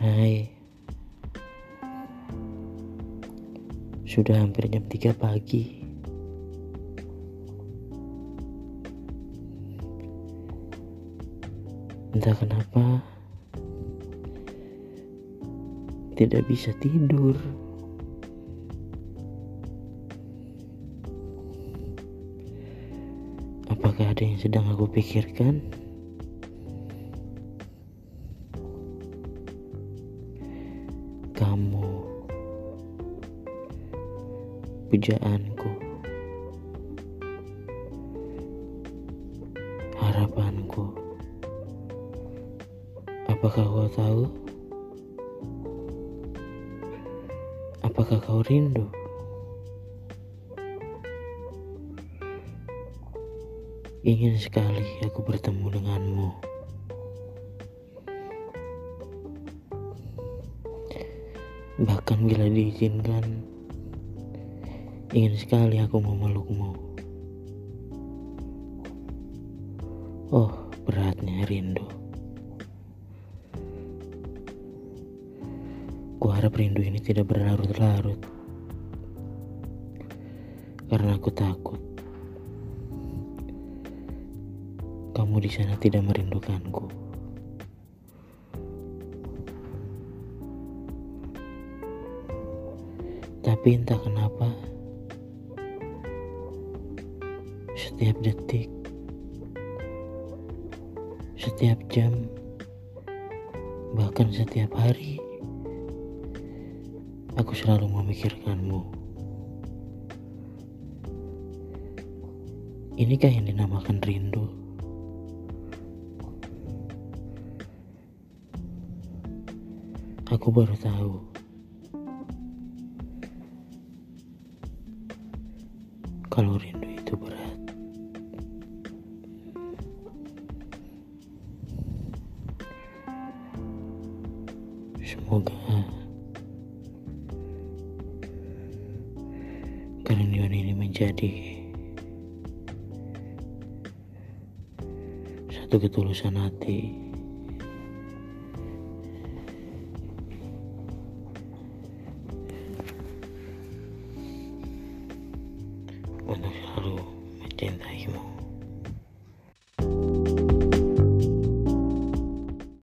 Hai. Sudah hampir jam 3 pagi. Entah kenapa Tidak bisa tidur. Apakah ada yang sedang aku pikirkan? Kamu, pujaanku, harapanku. Apakah kau tahu? Apakah kau rindu? Ingin sekali aku bertemu denganmu. Bahkan bila diizinkan, ingin sekali aku memelukmu. Oh, beratnya rindu. Kuharap rindu ini tidak berlarut-larut. Karena aku takut kamu di sana tidak merindukanku. Tapi entah kenapa setiap detik, setiap jam, bahkan setiap hari aku selalu memikirkanmu. Inikah yang dinamakan rindu? Aku baru tahu. Kalau rindu itu berat. Semoga kerinduan ini menjadi satu ketulusan hati. Buenos saludos, me tiendas y